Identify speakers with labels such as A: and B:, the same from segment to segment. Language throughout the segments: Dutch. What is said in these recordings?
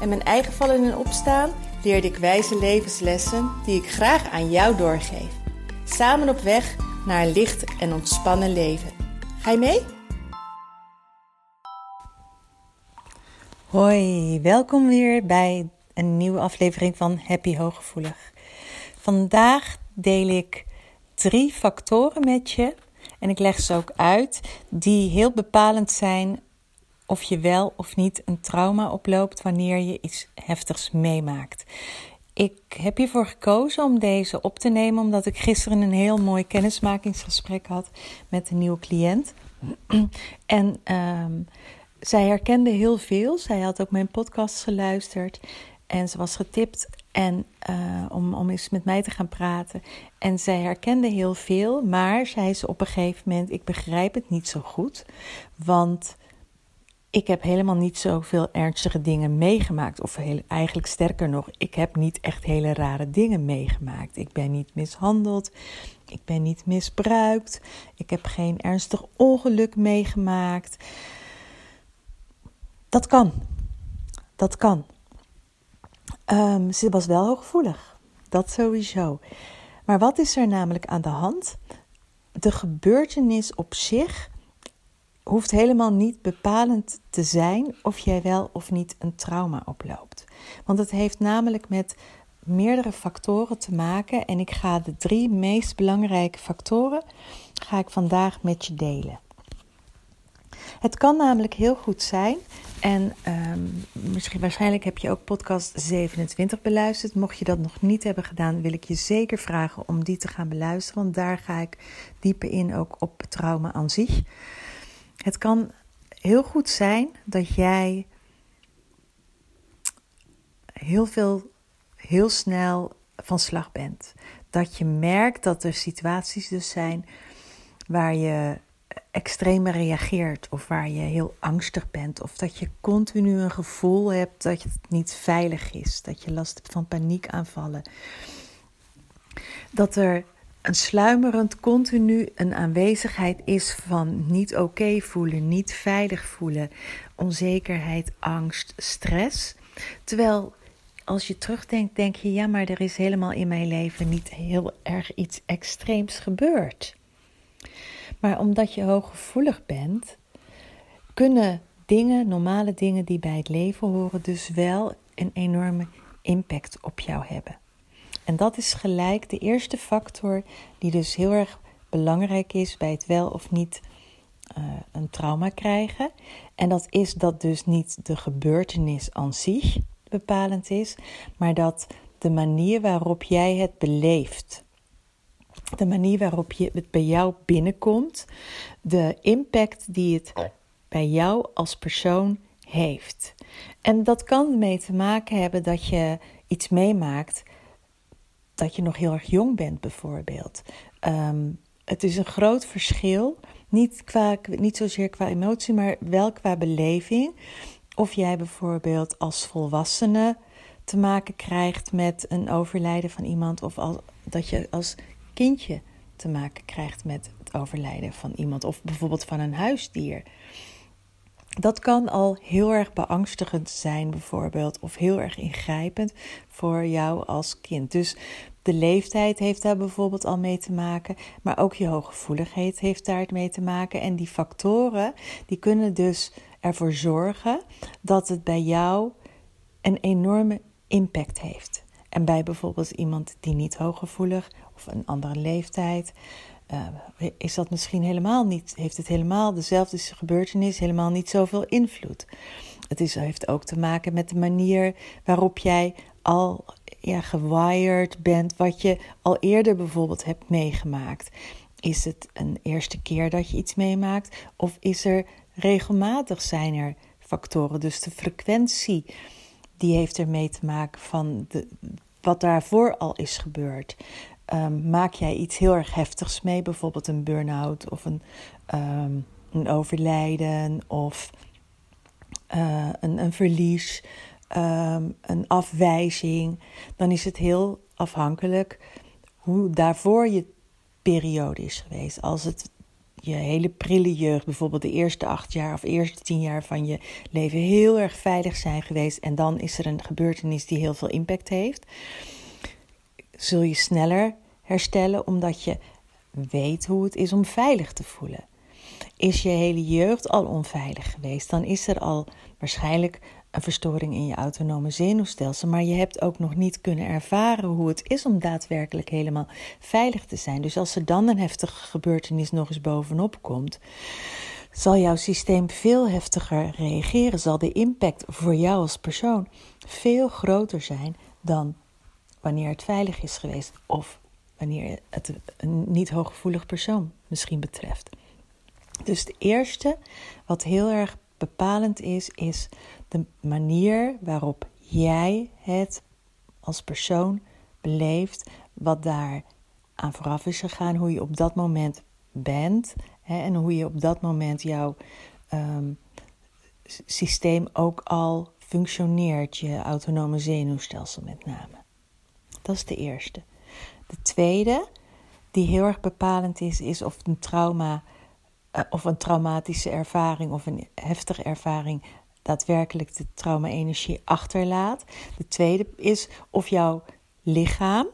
A: en mijn eigen vallen en opstaan leerde ik wijze levenslessen die ik graag aan jou doorgeef. Samen op weg naar een licht en ontspannen leven. Ga je mee? Hoi, welkom weer bij een nieuwe aflevering van Happy Hooggevoelig. Vandaag deel ik drie factoren met je en ik leg ze ook uit die heel bepalend zijn of je wel of niet een trauma oploopt wanneer je iets heftigs meemaakt. Ik heb hiervoor gekozen om deze op te nemen omdat ik gisteren een heel mooi kennismakingsgesprek had met een nieuwe cliënt. en um, zij herkende heel veel. Zij had ook mijn podcast geluisterd en ze was getipt en, uh, om, om eens met mij te gaan praten. En zij herkende heel veel, maar zei ze op een gegeven moment: Ik begrijp het niet zo goed. Want ik heb helemaal niet zoveel ernstige dingen meegemaakt. Of heel, eigenlijk sterker nog, ik heb niet echt hele rare dingen meegemaakt. Ik ben niet mishandeld. Ik ben niet misbruikt. Ik heb geen ernstig ongeluk meegemaakt. Dat kan. Dat kan. Um, ze was wel hooggevoelig. Dat sowieso. Maar wat is er namelijk aan de hand? De gebeurtenis op zich hoeft helemaal niet bepalend te zijn of jij wel of niet een trauma oploopt. Want het heeft namelijk met meerdere factoren te maken en ik ga de drie meest belangrijke factoren ga ik vandaag met je delen. Het kan namelijk heel goed zijn, en um, misschien, waarschijnlijk heb je ook podcast 27 beluisterd. Mocht je dat nog niet hebben gedaan, wil ik je zeker vragen om die te gaan beluisteren, want daar ga ik dieper in ook op trauma aan zich. Het kan heel goed zijn dat jij heel veel, heel snel van slag bent. Dat je merkt dat er situaties dus zijn waar je extreem reageert of waar je heel angstig bent of dat je continu een gevoel hebt dat het niet veilig is, dat je last hebt van paniekaanvallen. Dat er een sluimerend continu een aanwezigheid is van niet oké voelen, niet veilig voelen, onzekerheid, angst, stress. Terwijl als je terugdenkt, denk je, ja, maar er is helemaal in mijn leven niet heel erg iets extreems gebeurd. Maar omdat je hooggevoelig bent, kunnen dingen, normale dingen die bij het leven horen, dus wel een enorme impact op jou hebben. En dat is gelijk de eerste factor die dus heel erg belangrijk is bij het wel of niet uh, een trauma krijgen. En dat is dat dus niet de gebeurtenis aan zich bepalend is, maar dat de manier waarop jij het beleeft, de manier waarop je het bij jou binnenkomt, de impact die het bij jou als persoon heeft. En dat kan mee te maken hebben dat je iets meemaakt dat je nog heel erg jong bent, bijvoorbeeld. Um, het is een groot verschil, niet, qua, niet zozeer qua emotie, maar wel qua beleving. Of jij bijvoorbeeld als volwassene te maken krijgt met een overlijden van iemand, of al, dat je als kindje te maken krijgt met het overlijden van iemand, of bijvoorbeeld van een huisdier. Dat kan al heel erg beangstigend zijn, bijvoorbeeld, of heel erg ingrijpend voor jou als kind. Dus de leeftijd heeft daar bijvoorbeeld al mee te maken, maar ook je hooggevoeligheid heeft daar mee te maken. En die factoren die kunnen dus ervoor zorgen dat het bij jou een enorme impact heeft. En bij bijvoorbeeld iemand die niet hooggevoelig of een andere leeftijd uh, is dat misschien helemaal niet, heeft het helemaal dezelfde gebeurtenis, helemaal niet zoveel invloed. Het is, heeft ook te maken met de manier waarop jij al ja, gewired bent, wat je al eerder bijvoorbeeld hebt meegemaakt. Is het een eerste keer dat je iets meemaakt? Of is er regelmatig zijn er factoren? Dus de frequentie die heeft ermee te maken van de, wat daarvoor al is gebeurd. Um, maak jij iets heel erg heftigs mee, bijvoorbeeld een burn-out of een, um, een overlijden of uh, een, een verlies, um, een afwijzing, dan is het heel afhankelijk hoe daarvoor je periode is geweest. Als het je hele prille jeugd, bijvoorbeeld de eerste acht jaar of eerste tien jaar van je leven, heel erg veilig zijn geweest. En dan is er een gebeurtenis die heel veel impact heeft. Zul je sneller herstellen omdat je weet hoe het is om veilig te voelen. Is je hele jeugd al onveilig geweest, dan is er al waarschijnlijk een verstoring in je autonome zenuwstelsel, maar je hebt ook nog niet kunnen ervaren hoe het is om daadwerkelijk helemaal veilig te zijn. Dus als er dan een heftige gebeurtenis nog eens bovenop komt, zal jouw systeem veel heftiger reageren, zal de impact voor jou als persoon veel groter zijn dan wanneer het veilig is geweest of wanneer het een niet hooggevoelig persoon misschien betreft. Dus het eerste wat heel erg bepalend is, is de manier waarop jij het als persoon beleeft, wat daar aan vooraf is gegaan, hoe je op dat moment bent hè, en hoe je op dat moment jouw um, systeem ook al functioneert, je autonome zenuwstelsel met name. Dat is de eerste. De tweede, die heel erg bepalend is, is of een trauma eh, of een traumatische ervaring of een heftige ervaring daadwerkelijk de trauma-energie achterlaat. De tweede is of jouw lichaam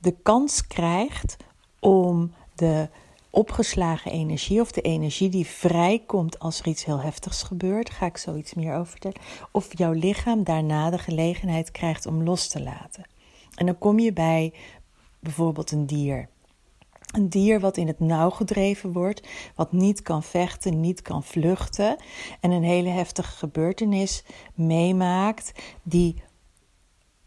A: de kans krijgt om de opgeslagen energie of de energie die vrijkomt als er iets heel heftigs gebeurt, ga ik zoiets meer over vertellen, of jouw lichaam daarna de gelegenheid krijgt om los te laten. En dan kom je bij bijvoorbeeld een dier. Een dier wat in het nauw gedreven wordt, wat niet kan vechten, niet kan vluchten en een hele heftige gebeurtenis meemaakt, die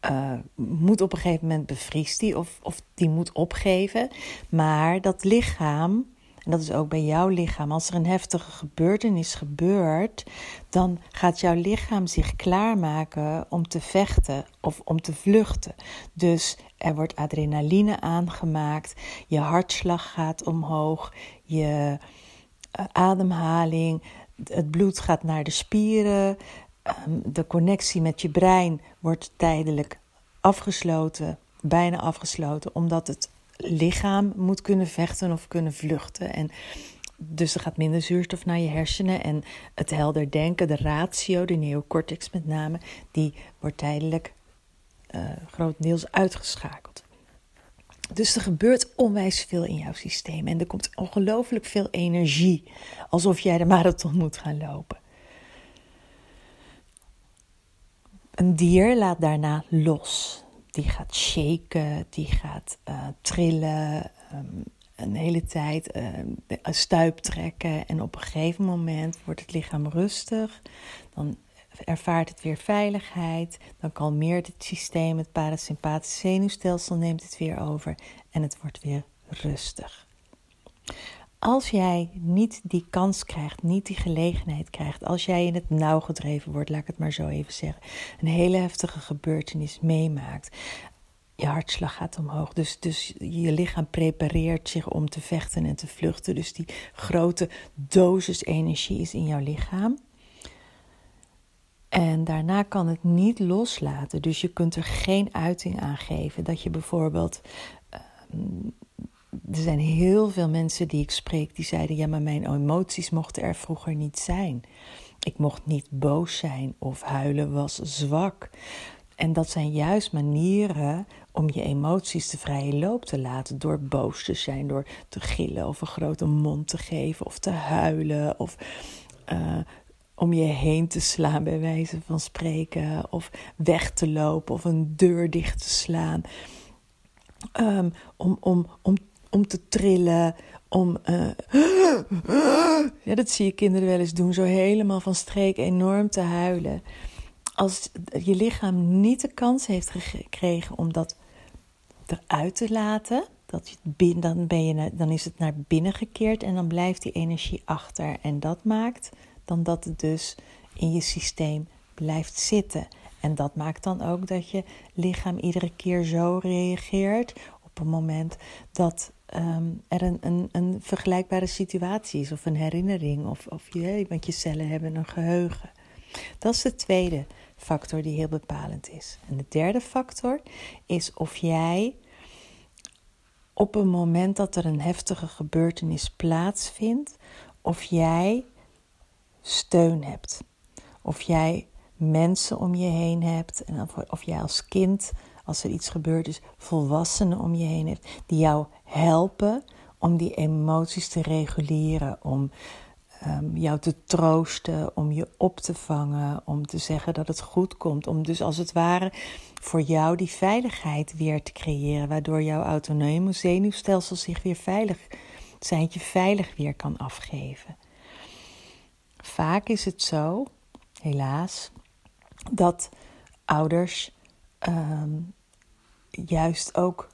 A: uh, moet op een gegeven moment bevriest die of, of die moet opgeven. Maar dat lichaam en dat is ook bij jouw lichaam. Als er een heftige gebeurtenis gebeurt, dan gaat jouw lichaam zich klaarmaken om te vechten of om te vluchten. Dus er wordt adrenaline aangemaakt, je hartslag gaat omhoog, je uh, ademhaling, het bloed gaat naar de spieren, um, de connectie met je brein wordt tijdelijk afgesloten, bijna afgesloten, omdat het lichaam moet kunnen vechten of kunnen vluchten. En dus er gaat minder zuurstof naar je hersenen. En het helder denken, de ratio, de neocortex met name, die wordt tijdelijk uh, grotendeels uitgeschakeld. Dus er gebeurt onwijs veel in jouw systeem. En er komt ongelooflijk veel energie. Alsof jij de marathon moet gaan lopen. Een dier laat daarna los die gaat shaken, die gaat uh, trillen, um, een hele tijd uh, stuip trekken. En op een gegeven moment wordt het lichaam rustig. Dan ervaart het weer veiligheid. Dan kalmeert het systeem, het parasympathische zenuwstelsel neemt het weer over. En het wordt weer rustig. Als jij niet die kans krijgt, niet die gelegenheid krijgt, als jij in het nauw gedreven wordt, laat ik het maar zo even zeggen, een hele heftige gebeurtenis meemaakt, je hartslag gaat omhoog. Dus, dus je lichaam prepareert zich om te vechten en te vluchten. Dus die grote dosis energie is in jouw lichaam. En daarna kan het niet loslaten. Dus je kunt er geen uiting aan geven. Dat je bijvoorbeeld. Ehm, er zijn heel veel mensen die ik spreek die zeiden: Ja, maar mijn emoties mochten er vroeger niet zijn. Ik mocht niet boos zijn of huilen was zwak. En dat zijn juist manieren om je emoties de vrije loop te laten. Door boos te zijn, door te gillen of een grote mond te geven of te huilen. Of uh, om je heen te slaan, bij wijze van spreken. Of weg te lopen of een deur dicht te slaan. Um, om, om, om om te trillen, om. Uh, ja, dat zie je kinderen wel eens doen, zo helemaal van streek enorm te huilen. Als je lichaam niet de kans heeft gekregen om dat eruit te laten, dat je, dan, ben je, dan is het naar binnen gekeerd en dan blijft die energie achter. En dat maakt dan dat het dus in je systeem blijft zitten. En dat maakt dan ook dat je lichaam iedere keer zo reageert op een moment dat ehm, er een, een, een vergelijkbare situatie is, of een herinnering, of, of je, want je cellen hebben een geheugen. Dat is de tweede factor die heel bepalend is. En de derde factor is of jij op een moment dat er een heftige gebeurtenis plaatsvindt, of jij steun hebt. Of jij mensen om je heen hebt, en of jij als kind, als er iets gebeurd is, volwassenen om je heen hebt, die jou helpen om die emoties te reguleren, om um, jou te troosten, om je op te vangen, om te zeggen dat het goed komt, om dus als het ware voor jou die veiligheid weer te creëren, waardoor jouw autonome zenuwstelsel zich weer veilig, seintje veilig weer kan afgeven. Vaak is het zo, helaas, dat ouders um, juist ook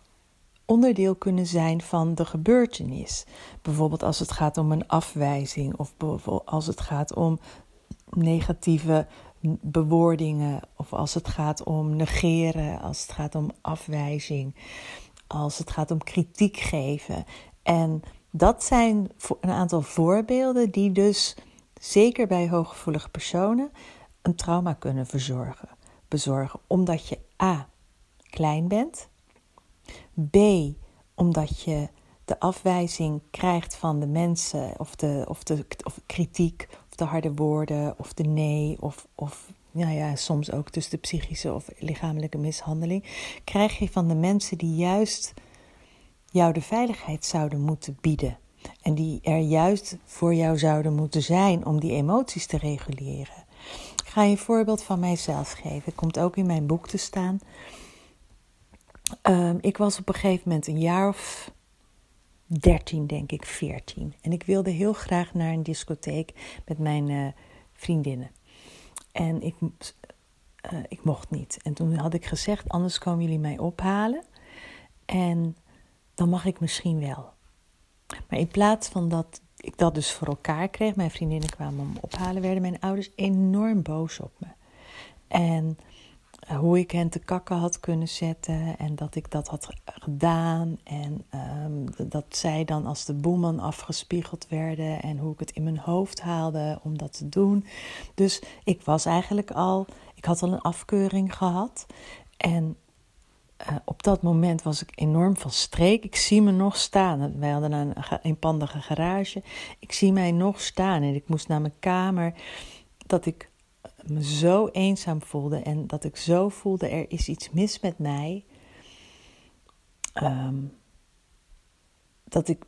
A: onderdeel kunnen zijn van de gebeurtenis. Bijvoorbeeld als het gaat om een afwijzing of als het gaat om negatieve bewoordingen of als het gaat om negeren, als het gaat om afwijzing, als het gaat om kritiek geven. En dat zijn een aantal voorbeelden die dus zeker bij hooggevoelige personen een trauma kunnen verzorgen, bezorgen, omdat je a klein bent, b omdat je de afwijzing krijgt van de mensen of de, of de of kritiek of de harde woorden of de nee of, of nou ja, soms ook dus de psychische of lichamelijke mishandeling, krijg je van de mensen die juist jou de veiligheid zouden moeten bieden. En die er juist voor jou zouden moeten zijn om die emoties te reguleren. Ik ga je een voorbeeld van mijzelf geven. Het komt ook in mijn boek te staan. Um, ik was op een gegeven moment een jaar of 13, denk ik, 14. En ik wilde heel graag naar een discotheek met mijn uh, vriendinnen. En ik, uh, ik mocht niet. En toen had ik gezegd: anders komen jullie mij ophalen. En dan mag ik misschien wel. Maar in plaats van dat ik dat dus voor elkaar kreeg, mijn vriendinnen kwamen me ophalen, werden mijn ouders enorm boos op me. En eh, hoe ik hen te kakken had kunnen zetten en dat ik dat had gedaan. En um, dat zij dan als de boeman afgespiegeld werden en hoe ik het in mijn hoofd haalde om dat te doen. Dus ik was eigenlijk al, ik had al een afkeuring gehad. En uh, op dat moment was ik enorm van streek. Ik zie me nog staan. Wij hadden een eenpandige garage. Ik zie mij nog staan en ik moest naar mijn kamer. Dat ik me zo eenzaam voelde en dat ik zo voelde er is iets mis met mij. Um, dat ik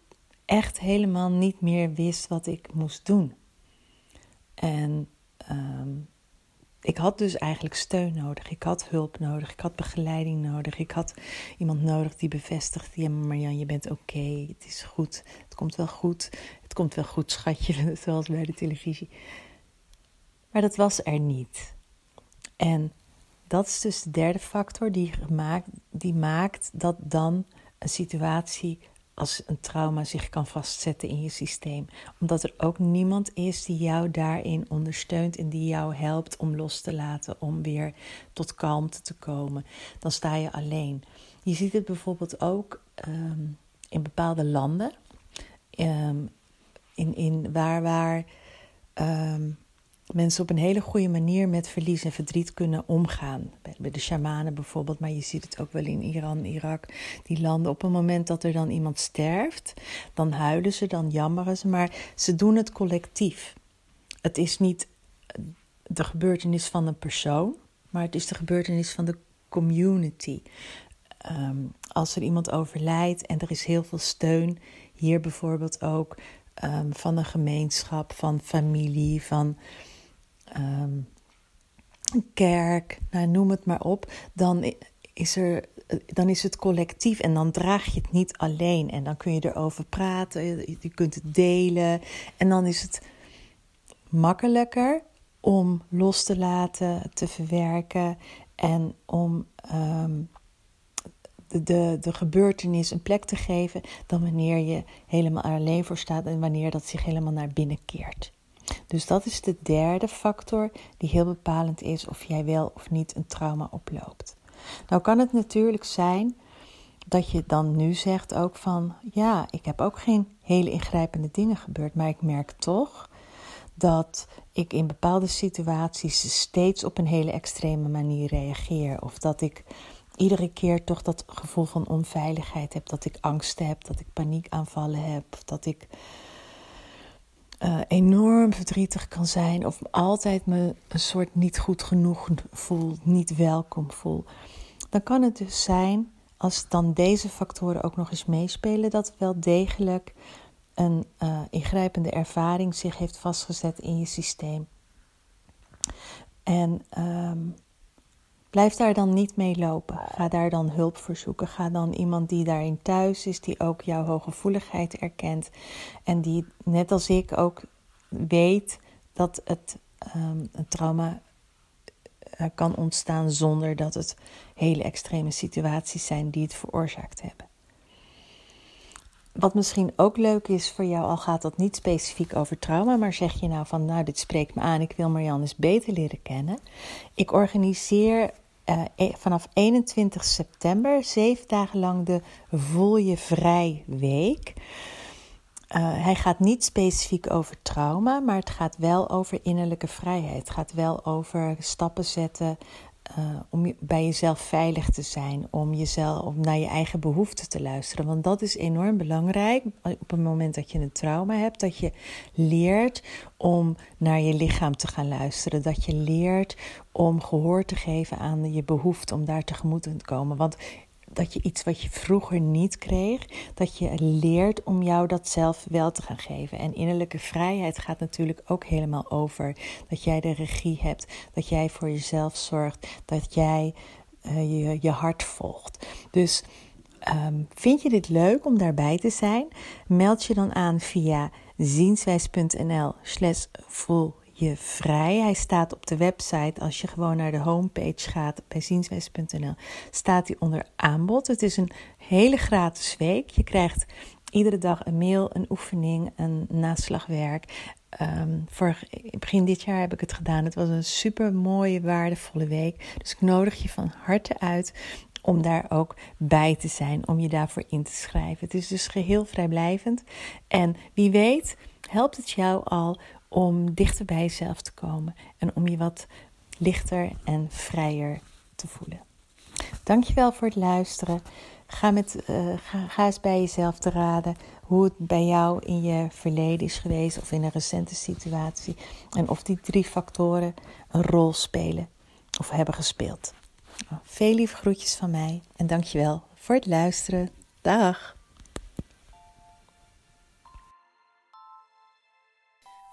A: echt helemaal niet meer wist wat ik moest doen. En um, ik had dus eigenlijk steun nodig. Ik had hulp nodig. Ik had begeleiding nodig. Ik had iemand nodig die bevestigt: ja, Marjan, je bent oké. het is goed. Het komt wel goed. Het komt wel goed, schatje. Zoals bij de televisie. Maar dat was er niet. En dat is dus de derde factor die, gemaakt, die maakt dat dan een situatie als een trauma zich kan vastzetten in je systeem. Omdat er ook niemand is die jou daarin ondersteunt en die jou helpt om los te laten, om weer tot kalmte te komen. Dan sta je alleen. Je ziet het bijvoorbeeld ook ehm, in bepaalde landen, ehm, in, in waar, waar ehm, mensen op een hele goede manier met verlies en verdriet kunnen omgaan. Bij de shamanen bijvoorbeeld, maar je ziet het ook wel in Iran, Irak. Die landen op een moment dat er dan iemand sterft, dan huilen ze, dan jammeren ze, maar ze doen het collectief. Het is niet de gebeurtenis van een persoon, maar het is de gebeurtenis van de community. Ehm, als er iemand overlijdt en er is heel veel steun, hier bijvoorbeeld ook um, van een gemeenschap, van familie, van um, kerk, nou, noem het maar op, dan is, er, dan is het collectief en dan draag je het niet alleen. En dan kun je erover praten, je kunt het delen. En dan is het makkelijker om los te laten, te verwerken en om um, de, de, de gebeurtenis een plek te geven dan wanneer je helemaal alleen voor staat en wanneer dat zich helemaal naar binnen keert. Dus dat is de derde factor die heel bepalend is of jij wel of niet een trauma oploopt. Nou kan het natuurlijk zijn dat je dan nu zegt ook van ja, ik heb ook geen hele ingrijpende dingen gebeurd, maar ik merk toch dat ik in bepaalde situaties steeds op een hele extreme manier reageer of dat ik iedere keer toch dat gevoel van onveiligheid heb, dat ik angsten heb, dat ik paniekaanvallen heb, dat ik uh, enorm verdrietig kan zijn of altijd me een soort niet goed genoeg voel, niet welkom voel. Dan kan het dus zijn, als dan deze factoren ook nog eens meespelen, dat wel degelijk een uh, ingrijpende ervaring zich heeft vastgezet in je systeem. En um, blijf daar dan niet mee lopen. Ga daar dan hulp voor zoeken. Ga dan iemand die daarin thuis is, die ook jouw hooggevoeligheid erkent. En die, net als ik, ook weet dat het um, een trauma uh, kan ontstaan zonder dat het hele extreme situaties zijn die het veroorzaakt hebben. Wat misschien ook leuk is voor jou, al gaat dat niet specifiek over trauma, maar zeg je nou van, nou, dit spreekt me aan, ik wil Marianne eens beter leren kennen. Ik organiseer uh, vanaf 21 september zeven dagen lang de Voel je Vrij Week. Uh, hij gaat niet specifiek over trauma, maar het gaat wel over innerlijke vrijheid. Het gaat wel over stappen zetten uh, om bij jezelf veilig te zijn, om, jezelf, om naar je eigen behoeften te luisteren. Want dat is enorm belangrijk op het moment dat je een trauma hebt, dat je leert om naar je lichaam te gaan luisteren. Dat je leert om gehoor te geven aan je behoefte, om daar tegemoet te komen. Want dat je iets wat je vroeger niet kreeg, dat je leert om jou dat zelf wel te gaan geven. En innerlijke vrijheid gaat natuurlijk ook helemaal over dat jij de regie hebt, dat jij voor jezelf zorgt, dat jij uh, je, je hart volgt. Dus um, vind je dit leuk om daarbij te zijn? Meld je dan aan via zienswijs.nl slash je vrij. Hij staat op de website. Als je gewoon naar de homepage gaat bij zienswijs.nl, staat hij onder aanbod. Het is een hele gratis week. Je krijgt iedere dag een mail, een oefening, een naslagwerk. Um, vorig, begin dit jaar heb ik het gedaan. Het was een super mooie, waardevolle week. Dus ik nodig je van harte uit om daar ook bij te zijn, om je daarvoor in te schrijven. Het is dus geheel vrijblijvend. En wie weet, helpt het jou al om dichter bij jezelf te komen en om je wat lichter en vrijer te voelen. Dankjewel voor het luisteren. Ga, met, uh, ga, eens bij jezelf te raden hoe het bij jou in je verleden is geweest of in een recente situatie. En of die drie factoren een rol spelen of hebben gespeeld. Veel lieve groetjes van mij en dankjewel voor het luisteren. Dag!